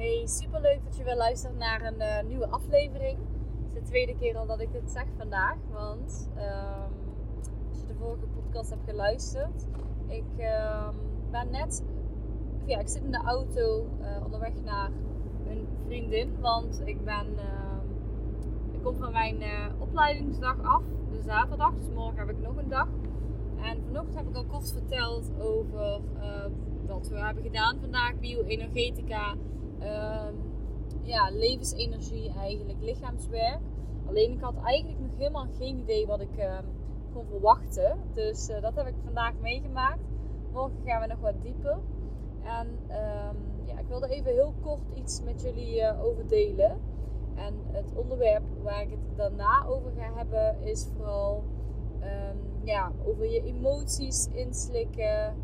Hey, super leuk dat je weer luistert naar een uh, nieuwe aflevering. Het is de tweede keer al dat ik dit zeg vandaag. Want um, als je de vorige podcast hebt geluisterd, ik um, ben net, ja, ik zit in de auto uh, onderweg naar een vriendin. Want ik ben, uh, ik kom van mijn uh, opleidingsdag af, de zaterdag. Dus morgen heb ik nog een dag. En vanochtend heb ik al kort verteld over wat we hebben gedaan vandaag, bioenergetica uh, ja, levensenergie eigenlijk, lichaamswerk. Alleen ik had eigenlijk nog helemaal geen idee wat ik uh, kon verwachten. Dus uh, dat heb ik vandaag meegemaakt. Morgen gaan we nog wat dieper. En um, ja, ik wilde even heel kort iets met jullie uh, over delen. En het onderwerp waar ik het daarna over ga hebben is vooral um, ja, over je emoties inslikken,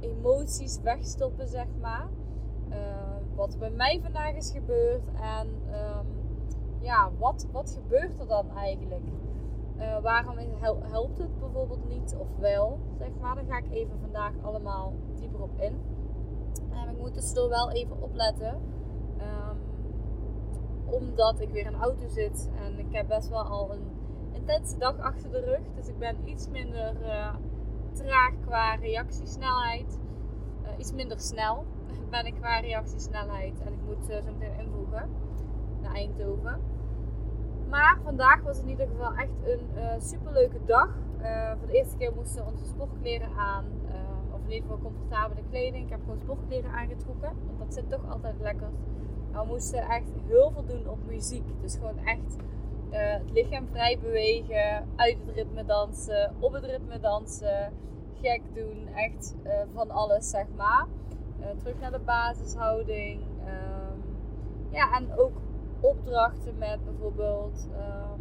emoties wegstoppen, zeg maar. Uh, wat er bij mij vandaag is gebeurd en um, ja, wat, wat gebeurt er dan eigenlijk? Uh, waarom helpt het bijvoorbeeld niet of wel, zeg maar. Daar ga ik even vandaag allemaal dieper op in. Ik moet tussendoor wel even opletten. Um, omdat ik weer in de auto zit en ik heb best wel al een intense dag achter de rug. Dus ik ben iets minder uh, traag qua reactiesnelheid. Iets minder snel ben ik qua reactiesnelheid. En ik moet uh, zo meteen invoegen naar Eindhoven. Maar vandaag was in ieder geval echt een uh, superleuke dag. Uh, voor de eerste keer moesten onze sportkleren aan. of in ieder geval comfortabele kleding. Ik heb gewoon sportkleren aangetrokken. Want dat zit toch altijd lekker. we moesten echt heel veel doen op muziek. Dus gewoon echt het lichaam vrij bewegen. Uit het ritme dansen. Op het ritme dansen. Gek doen. Echt van alles zeg maar. Uh, terug naar de basishouding. Um, ja, en ook opdrachten met bijvoorbeeld um,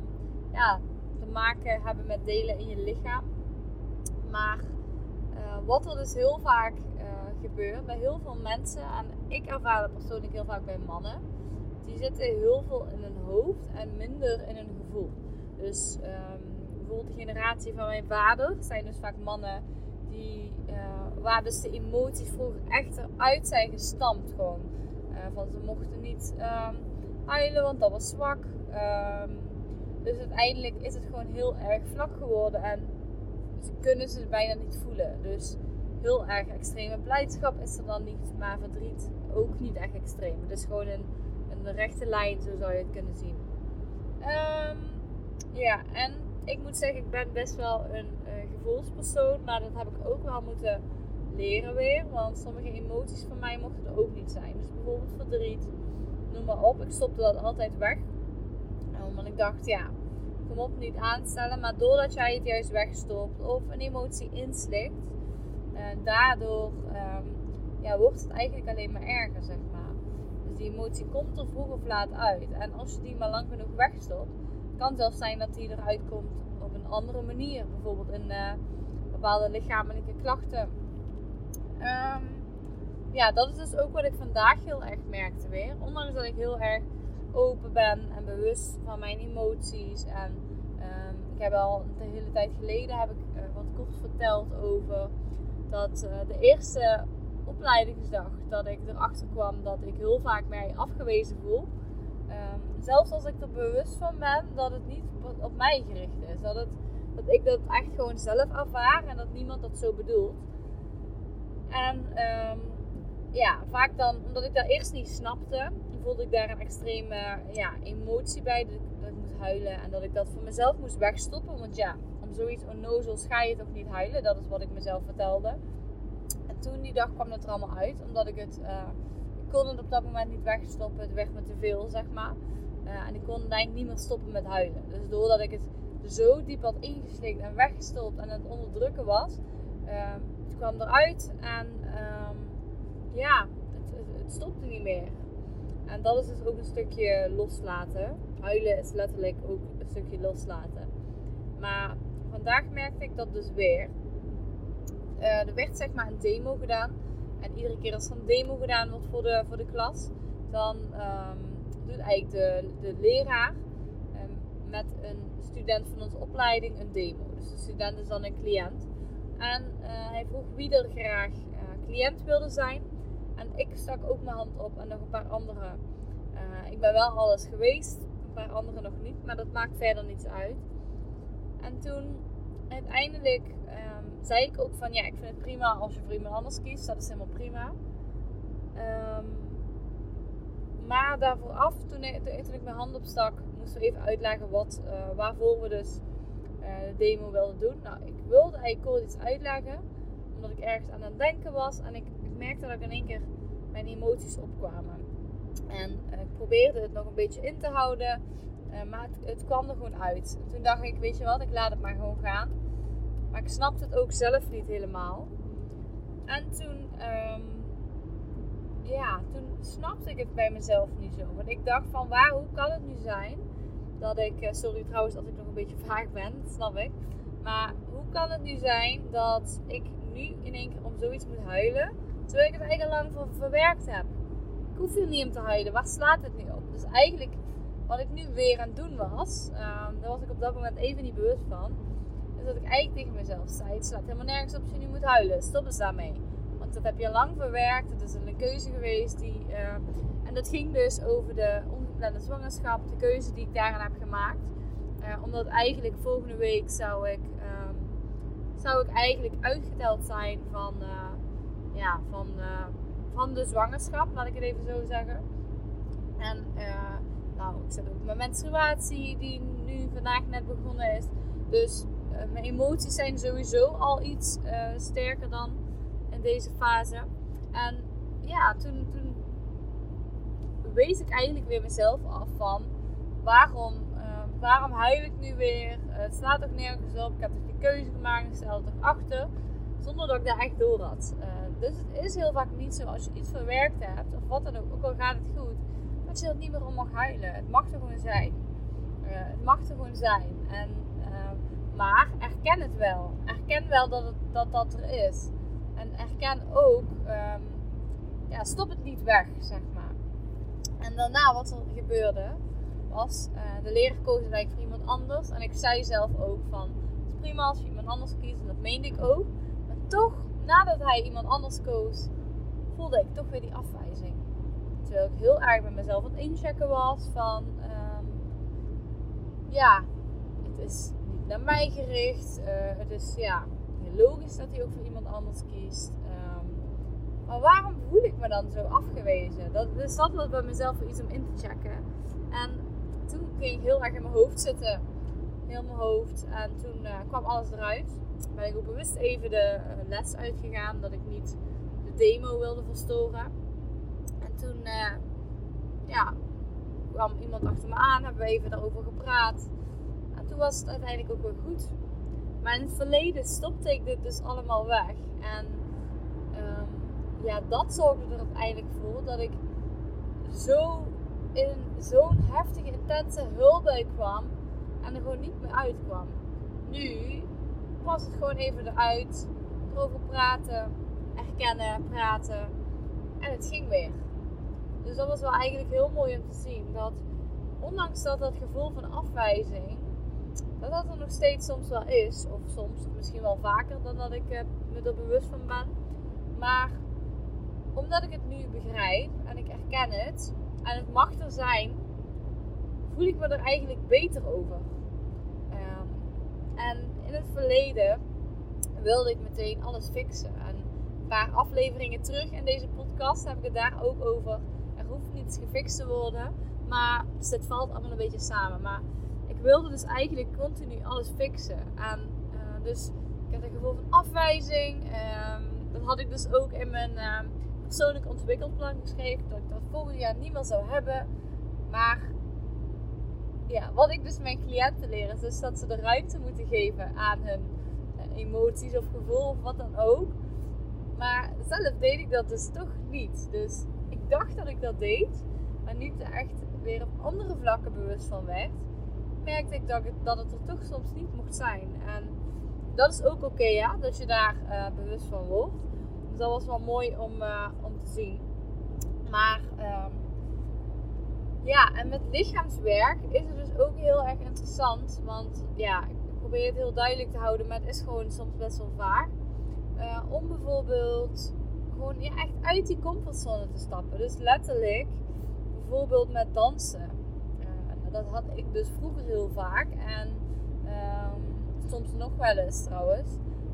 ja, te maken hebben met delen in je lichaam. Maar uh, wat er dus heel vaak uh, gebeurt bij heel veel mensen, en ik ervaar dat persoonlijk heel vaak bij mannen, die zitten heel veel in hun hoofd en minder in hun gevoel. Dus um, bijvoorbeeld de generatie van mijn vader zijn dus vaak mannen die waar dus de emoties vroeger echt eruit zijn gestampt gewoon. Uh, van ze mochten niet um, huilen, want dat was zwak. Um, dus uiteindelijk is het gewoon heel erg vlak geworden en ze kunnen ze bijna niet voelen. Dus heel erg extreme blijdschap is er dan niet, maar verdriet ook niet echt extreem. Dus gewoon een, een rechte lijn, zo zou je het kunnen zien. Um, ja, en ik moet zeggen, ik ben best wel een uh, gevoelspersoon, maar dat heb ik ook wel moeten leren weer. Want sommige emoties van mij mochten er ook niet zijn. Dus bijvoorbeeld verdriet, noem maar op. Ik stopte dat altijd weg. Omdat ik dacht, ja, kom op, niet aanstellen. Maar doordat jij het juist wegstopt of een emotie inslikt, en daardoor um, ja, wordt het eigenlijk alleen maar erger, zeg maar. Dus die emotie komt er vroeg of laat uit. En als je die maar lang genoeg wegstopt, kan zelfs zijn dat die eruit komt op een andere manier. Bijvoorbeeld in uh, bepaalde lichamelijke klachten Um, ja, dat is dus ook wat ik vandaag heel erg merkte weer. Ondanks dat ik heel erg open ben en bewust van mijn emoties. En um, ik heb al een hele tijd geleden heb ik uh, wat kort verteld over dat uh, de eerste opleidingsdag dat ik erachter kwam dat ik heel vaak mij afgewezen voel. Um, zelfs als ik er bewust van ben dat het niet op mij gericht is. Dat, het, dat ik dat echt gewoon zelf ervaar en dat niemand dat zo bedoelt. En um, ja, vaak dan, omdat ik dat eerst niet snapte, voelde ik daar een extreme ja, emotie bij. Dat ik, dat moest huilen en dat ik dat voor mezelf moest wegstoppen. Want ja, om zoiets onnozels ga je toch niet huilen. Dat is wat ik mezelf vertelde. En toen die dag kwam het er allemaal uit, omdat ik het... Ik kon het op dat moment niet wegstoppen. Het werd me te veel, zeg maar. Uh, en ik kon eigenlijk niet meer stoppen met huilen. Dus doordat ik het zo diep had ingeslikt en weggestopt en het onderdrukken was, uh, kwam eruit en um, ja, het, het, stopte niet meer. En dat is dus ook een stukje loslaten. Huilen is letterlijk ook een stukje loslaten. Maar vandaag merkte ik dat dus weer. Uh, er werd zeg maar een demo gedaan. En iedere keer als er een demo gedaan wordt voor de, voor de klas, dan um, doet eigenlijk de, de leraar um, met een student van onze opleiding een demo. Dus de student is dan een cliënt. En uh, hij vroeg wie er graag uh, cliënt wilde zijn. En ik stak ook mijn hand op en nog een paar anderen. Uh, ik ben wel alles geweest, een paar anderen nog niet, maar dat maakt verder niets uit. En toen uiteindelijk um, zei ik ook van ja, ik vind het prima als je voor iemand anders kiest, dat is helemaal prima. Um, maar daarvoor af, toen ik, toen ik mijn hand opstak, moesten we even uitleggen wat, uh, waarvoor we dus uh, de demo wilden doen. Nou, ik wilde eigenlijk kort iets uitleggen, omdat ik ergens aan het denken was en ik, merkte dat ik in één keer mijn emoties opkwamen. En uh, ik probeerde het nog een beetje in te houden, maar het, kwam er gewoon uit. En toen dacht ik, weet je wat, ik laat het maar gewoon gaan. Maar ik snapte het ook zelf niet helemaal. En toen um, ja, toen snapte ik het bij mezelf niet zo. Want ik dacht van, waar, hoe kan het nu zijn dat ik, eh, sorry trouwens dat ik nog een beetje vaag ben, dat snap ik. Maar hoe kan het nu zijn dat ik nu in één keer om zoiets moet huilen, terwijl ik het eigenlijk al lang voor verwerkt heb? Ik hoef hier niet om te huilen, waar slaat het nu op? Dus eigenlijk, wat ik nu weer aan het doen was, um, daar was ik op dat moment even niet bewust van, is dat ik eigenlijk tegen mezelf zei, het slaat helemaal nergens op als je nu moet huilen, stop eens daarmee dat heb je lang verwerkt. Het is een keuze geweest die. Uh, en dat ging dus over de ongeplande zwangerschap, de keuze die ik daarin heb gemaakt. Uh, omdat eigenlijk volgende week zou ik, uh, zou ik eigenlijk uitgeteld zijn van, uh, ja, van, van de zwangerschap, laat ik het even zo zeggen. En nou, ik zit ook mijn menstruatie, die nu vandaag net begonnen is. Dus mijn emoties zijn sowieso al iets sterker dan in deze fase. En ja, toen, toen wees ik eigenlijk weer mezelf af van waarom, uh, waarom huil ik nu weer? Het slaat toch nergens op. Ik heb toch die keuze gemaakt, ik stel toch achter. Zonder dat ik daar echt door had. Dus het is heel vaak niet zo als je iets verwerkt hebt, of wat dan ook, ook al gaat het goed, je er niet meer om mag huilen. Het mag er gewoon zijn. het mag er gewoon zijn. En, maar erken het wel. Erken wel dat, dat dat er is. En erken ook, um, ja, stop het niet weg, zeg maar. En daarna wat er gebeurde, was uh, de leraar koos eigenlijk voor iemand anders. En ik zei zelf ook van, het is prima als je iemand anders kiest. En dat meende ik ook. Maar toch, nadat hij iemand anders koos, voelde ik toch weer die afwijzing. Terwijl ik heel erg bij mezelf aan het inchecken was van, um, ja, het is niet naar mij gericht. Uh, het is, ja, logisch dat hij ook voor iemand anders kiest. Ehm, maar waarom voel ik me dan zo afgewezen? Dat is dat wat bij mezelf voor iets om in te checken. En toen ging ik heel erg in mijn hoofd zitten. Heel mijn hoofd. En toen uh, kwam alles eruit. Ben ik ook bewust even de uh, les uitgegaan. Dat ik niet de demo wilde verstoren. En toen uh, ja, kwam iemand achter me aan. Hebben we even daarover gepraat. En toen was het uiteindelijk ook weer goed. Maar in het verleden stopte ik dit dus allemaal weg. En um, ja, dat zorgde er uiteindelijk voor dat ik zo in zo'n heftige, intense hulpbui kwam en er gewoon niet meer uitkwam. Nu was het gewoon even eruit, erover praten, erkennen, praten en het ging weer. Dus dat was wel eigenlijk heel mooi om te zien dat ondanks dat dat gevoel van afwijzing dat dat er nog steeds soms wel is. Of soms misschien wel vaker dan dat ik uh, me er bewust van ben. Maar omdat ik het nu begrijp en ik erken het en het mag er zijn, voel ik me er eigenlijk beter over. Um, en in het verleden wilde ik meteen alles fixen. En een paar afleveringen terug in deze podcast heb ik het daar ook over. Hoeft niets gefixt te worden. Maar dus het valt allemaal een beetje samen. Maar ik wilde dus eigenlijk continu alles fixen. En uh, dus ik had een gevoel van afwijzing. Um, dat had ik dus ook in mijn uh, persoonlijk ontwikkelplan geschreven. Dat ik dat volgend jaar niet meer zou hebben. Maar ja, wat ik dus mijn cliënten leer is dus dat ze de ruimte moeten geven aan hun uh, emoties of gevoel of wat dan ook. Maar zelf deed ik dat dus toch niet. Dus ik dacht dat ik dat deed. Maar niet echt weer op andere vlakken bewust van werd merkte ik dat, het, dat het er toch soms niet mocht zijn. En dat is ook oké, ja, dat je daar uh, bewust van wordt. Dus dat was wel mooi om, uh, om te zien. Maar um, ja, en met lichaamswerk is het dus ook heel erg interessant. Want ja, ik probeer het heel duidelijk te houden, maar het is gewoon soms best wel vaak. Uh, om bijvoorbeeld gewoon ja, echt uit die comfortzone te stappen. Dus letterlijk, bijvoorbeeld met dansen. Uh, dat had ik dus vroeger heel vaak. En um, soms nog wel eens trouwens.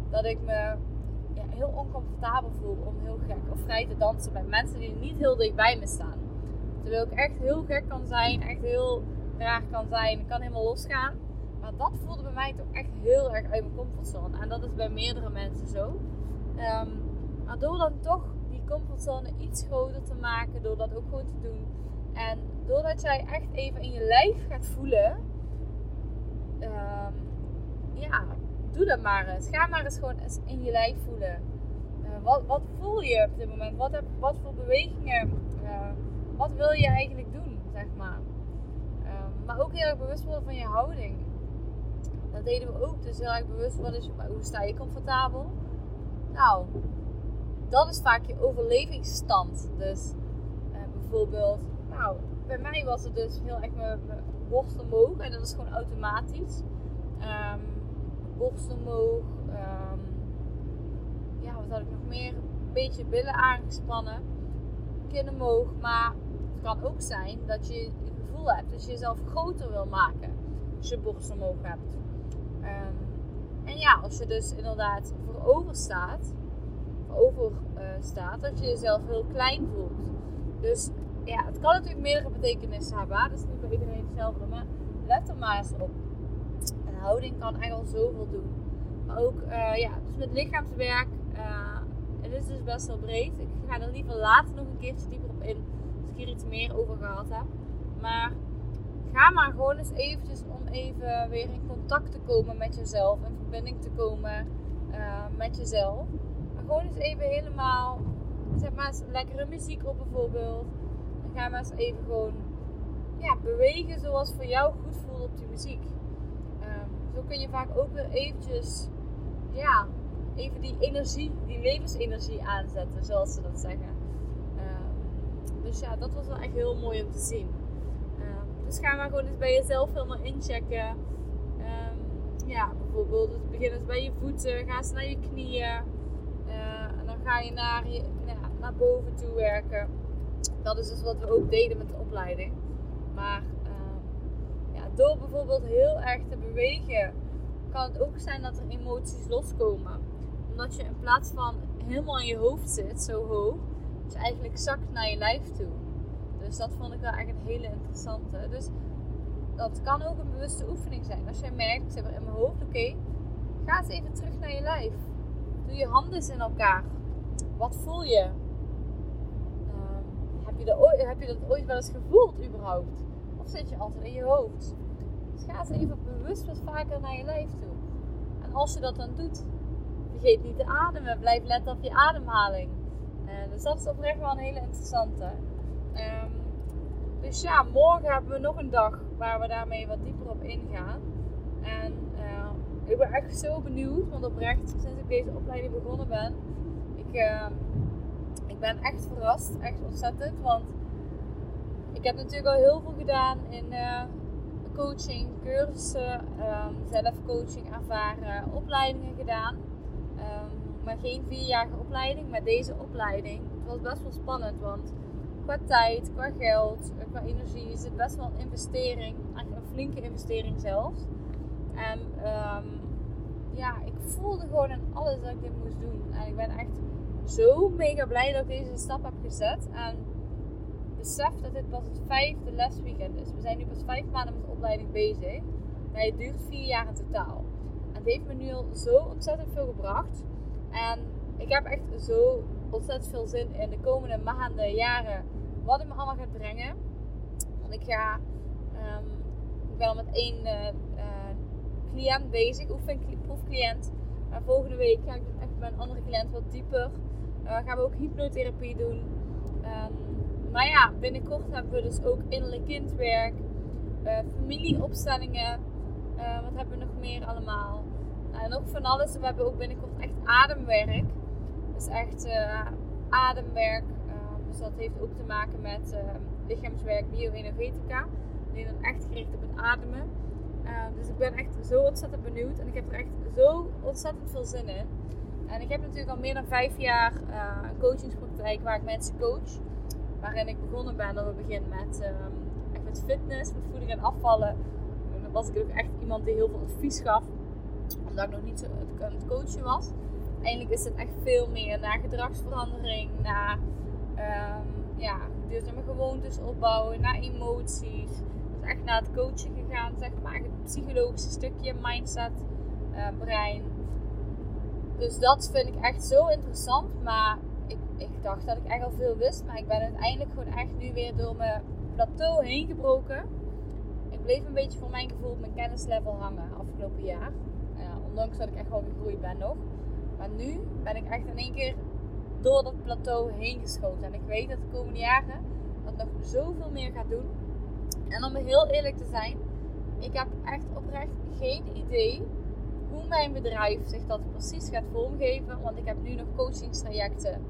Dat ik me ja, heel oncomfortabel voel om heel gek of vrij te dansen met mensen die niet heel dicht bij me staan. Terwijl ik echt heel gek kan zijn, echt heel raar kan zijn. Ik kan helemaal losgaan. Maar dat voelde bij mij toch echt heel erg uit mijn comfortzone. En dat is bij meerdere mensen zo. Um, maar door dan toch die comfortzone iets groter te maken, door dat ook gewoon te doen. En doordat jij echt even in je lijf gaat voelen. Um, ja, doe dat maar eens. Ga maar eens gewoon in je lijf voelen. Uh, wat, wat voel je op dit moment? Wat, heb, wat voor bewegingen? Uh, wat wil je eigenlijk doen, zeg maar. Um, maar ook heel erg bewust worden van je houding. Dat deden we ook. Dus heel erg bewust worden. Hoe sta je comfortabel? Nou, dat is vaak je overlevingsstand. Dus uh, bijvoorbeeld, nou, bij mij was het dus heel erg mijn, mijn borst omhoog. En dat is gewoon automatisch. Um, borst omhoog. Um, ja, wat had ik nog meer? Een beetje billen aangespannen. Kin omhoog. Maar het kan ook zijn dat je het gevoel hebt dat je jezelf groter wil maken. Als je borst omhoog hebt. Um, en ja, als je dus inderdaad voorover staat, uh, staat, dat je jezelf heel klein voelt. Dus ja, het kan natuurlijk meerdere betekenissen hebben. Dat is niet voor iedereen hetzelfde. Maar let er maar eens op. Een houding kan echt al zoveel doen. Maar ook uh, ja, dus met lichaamswerk. Uh, het is dus best wel breed. Ik ga er liever later nog een keertje dieper op in. Als ik hier iets meer over gehad heb. Maar ga maar gewoon eens eventjes om even weer in contact te komen met jezelf. In verbinding te komen uh, met jezelf. Maar gewoon eens even helemaal, zeg maar eens lekkere muziek op bijvoorbeeld. En ga maar eens even gewoon ja, bewegen zoals voor jou goed voelt op die muziek. Um, zo kun je vaak ook weer eventjes, ja, even die energie, die levensenergie aanzetten, zoals ze dat zeggen. Um, dus ja, dat was wel echt heel mooi om te zien. Dus ga maar gewoon eens bij jezelf helemaal inchecken. Um, ja, bijvoorbeeld het begin bij je voeten. Ga eens naar je knieën. Uh, en dan ga je naar, je, ja, naar boven toe werken. Dat is dus wat we ook deden met de opleiding. Maar um, ja, door bijvoorbeeld heel erg te bewegen, kan het ook zijn dat er emoties loskomen. Omdat je in plaats van helemaal in je hoofd zit, zo hoog, je eigenlijk zakt naar je lijf toe. Dus dat vond ik wel echt een hele interessante. Dus dat kan ook een bewuste oefening zijn. Als jij merkt, ik er in mijn hoofd, oké, ga eens even terug naar je lijf. Doe je handen eens in elkaar. Wat voel je? Um, heb, je dat ooit, heb je dat ooit wel eens gevoeld überhaupt? Of zit je altijd in je hoofd? Dus ga eens even bewust wat vaker naar je lijf toe. En als je dat dan doet, vergeet niet te ademen. Blijf letten op je ademhaling. Uh, dus dat is oprecht wel een hele interessante. Um, dus ja, morgen hebben we nog een dag waar we daarmee wat dieper op ingaan. En uh, ik ben echt zo benieuwd, want oprecht, sinds ik deze opleiding begonnen ben, ik, uh, ik ben echt verrast, echt ontzettend. Want ik heb natuurlijk al heel veel gedaan in uh, coaching, cursussen, um, zelfcoaching ervaren, opleidingen gedaan. Um, maar geen vierjarige opleiding, maar deze opleiding. Het was best wel spannend, want qua tijd, qua geld, eh, qua energie is het best wel een investering. Eigenlijk een flinke investering zelfs. En um, ja, ik voelde gewoon in alles dat ik dit moest doen. En ik ben echt zo mega blij dat ik deze stap heb gezet. En besef dat dit pas het vijfde lesweekend is. We zijn nu pas vijf maanden met de opleiding bezig. Maar het duurt vier jaar in totaal. En het heeft me nu al zo ontzettend veel gebracht. En ik heb echt zo ontzettend veel zin in de komende maanden, jaren, wat het me allemaal gaat brengen. Want ik ga, um, ik ben al met één uh, uh, cliënt bezig, proefcliënt. Maar volgende week ga ik echt met een andere cliënt wat dieper. Uh, gaan we ook hypnotherapie doen. Um, maar ja, binnenkort hebben we dus ook innerlijk kindwerk, familieopstellingen. wat hebben we nog meer allemaal? En nog van alles. We hebben ook binnenkort echt ademwerk. Dus echt uh, ademwerk. Uh, dus dat heeft ook te maken met uh, lichaamswerk, bioenergetica. Nee, dan echt gericht op het ademen. dus ik ben echt zo ontzettend benieuwd. En ik heb er echt zo ontzettend veel zin in. En ik heb natuurlijk al meer dan vijf jaar een coachingspraktijk waar ik mensen coach. Waarin ik begonnen ben op het begin met, echt fitness, met voeding en afvallen. En dan was ik ook echt iemand die heel veel advies gaf. Omdat ik nog niet zo het coachen was. Eindelijk is het echt veel meer naar gedragsverandering, naar um, ja, duurzame gewoontes opbouwen, naar emoties. Dus echt naar het coachen gegaan, zeg maar. Het psychologische stukje, mindset, uh, brein. Dus dat vind ik echt zo interessant. Maar ik, ik dacht dat ik echt al veel wist. Maar ik ben uiteindelijk gewoon echt nu weer door mijn plateau heen gebroken. Ik bleef een beetje voor mijn gevoel op mijn kennislevel hangen afgelopen jaar. Ondanks dat ik echt wel gegroeid ben nog. Maar nu ben ik echt in één keer door dat plateau heen geschoten. En ik weet dat de komende jaren dat nog zoveel meer gaat doen. En om heel eerlijk te zijn, ik heb echt oprecht geen idee hoe mijn bedrijf zich dat precies gaat vormgeven. Want ik heb nu nog coachingstrajecten.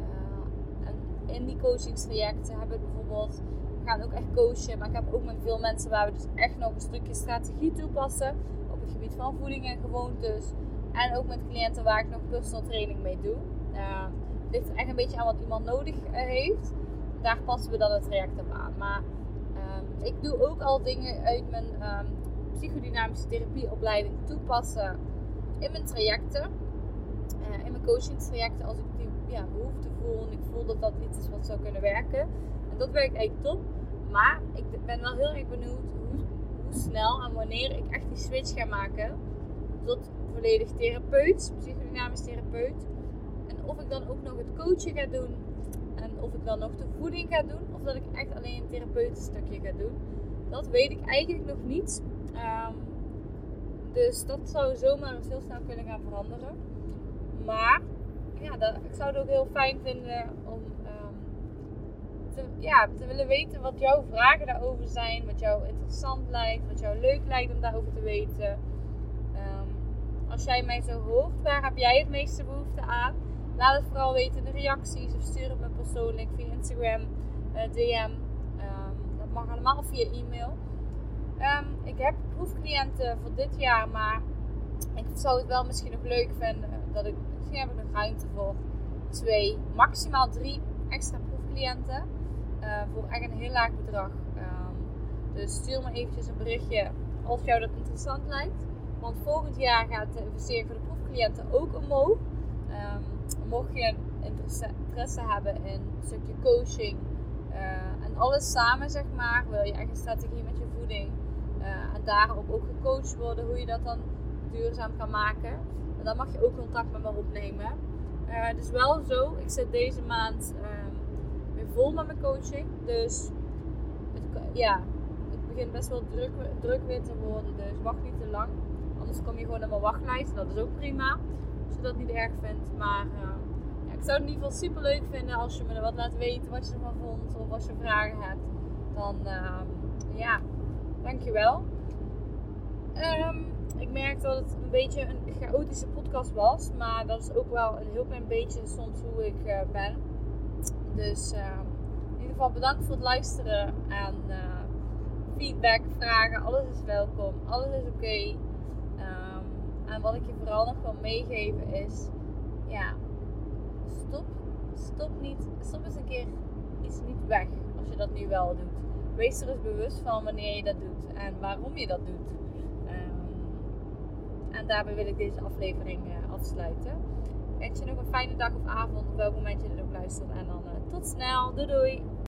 Uh, en in die coachingstrajecten heb ik bijvoorbeeld, we gaan ook echt coachen. Maar ik heb ook met veel mensen waar we dus echt nog een stukje strategie toepassen. Op het gebied van voeding en gewoontes. En ook met cliënten waar ik nog personal training mee doe. Uh, het ligt er echt een beetje aan wat iemand nodig eh, heeft. Daar passen we dan het traject op aan. Maar uh, ik doe ook al dingen uit mijn um, psychodynamische therapieopleiding toepassen in mijn trajecten. Uh, in mijn coachingstrajecten als ik die ja, behoefte voel en ik voel dat dat iets is wat zou kunnen werken. En dat werkt eigenlijk top. Maar ik ben wel heel erg benieuwd hoe, hoe snel en wanneer ik echt die switch ga maken tot volledig therapeut, psychodynamisch therapeut. En of ik dan ook nog het coachen ga doen. En of ik dan nog de voeding ga doen. Of dat ik echt alleen een therapeutenstukje ga doen. Dat weet ik eigenlijk nog niet. Um, dus dat zou zomaar eens heel snel kunnen gaan veranderen. Maar ja, dat, ik zou het ook heel fijn vinden om te, ja, te willen weten wat jouw vragen daarover zijn. Wat jou interessant lijkt. Wat jou leuk lijkt om daarover te weten. Als jij mij zo hoort, waar heb jij het meeste behoefte aan? Laat het vooral weten in de reacties of stuur het me persoonlijk via Instagram, uh, DM. dat mag allemaal via e-mail. Um, ik heb proefcliënten voor dit jaar, maar ik zou het wel misschien nog leuk vinden dat ik misschien heb ik nog ruimte voor twee, maximaal drie extra proefcliënten uh, voor echt een heel laag bedrag. Um, dus stuur me eventjes een berichtje als jou dat interessant lijkt. Want volgend jaar gaat de investering voor de proefcliënten ook omhoog. Um, mocht je interesse, interesse hebben in een stukje coaching uh, en alles samen, zeg maar, wil je echt een strategie met je voeding uh, en daarop ook gecoacht worden hoe je dat dan duurzaam kan maken. dan mag je ook contact met me opnemen. Uh, is wel zo, ik zit deze maand um, weer vol met mijn coaching. Dus het, ja, het begint best wel druk, druk weer te worden. Dus wacht niet te lang. Anders kom je gewoon naar mijn wachtlijst. Dat is ook prima. Als je dat niet erg vindt. Maar uh, ja, ik zou het in ieder geval super leuk vinden als je me wat laat weten wat je ervan vond. Of als je vragen hebt. Dan uh, ja, dankjewel. Um, ik merk dat het een beetje een chaotische podcast was. Maar dat is ook wel een heel klein beetje soms hoe ik uh, ben. Dus uh, in ieder geval bedankt voor het luisteren. En feedback, vragen, alles is welkom. Alles is oké. En wat ik je vooral nog wil meegeven is... Ja, stop. Stop niet. Stop eens een keer iets niet weg. Als je dat nu wel doet wees er eens bewust van wanneer je dat doet en waarom je dat doet. Um, en daarbij wil ik deze aflevering uh, afsluiten. Ik wens je nog een fijne dag of avond op welk moment je dit ook luistert. En dan uh, tot snel. Doei doei!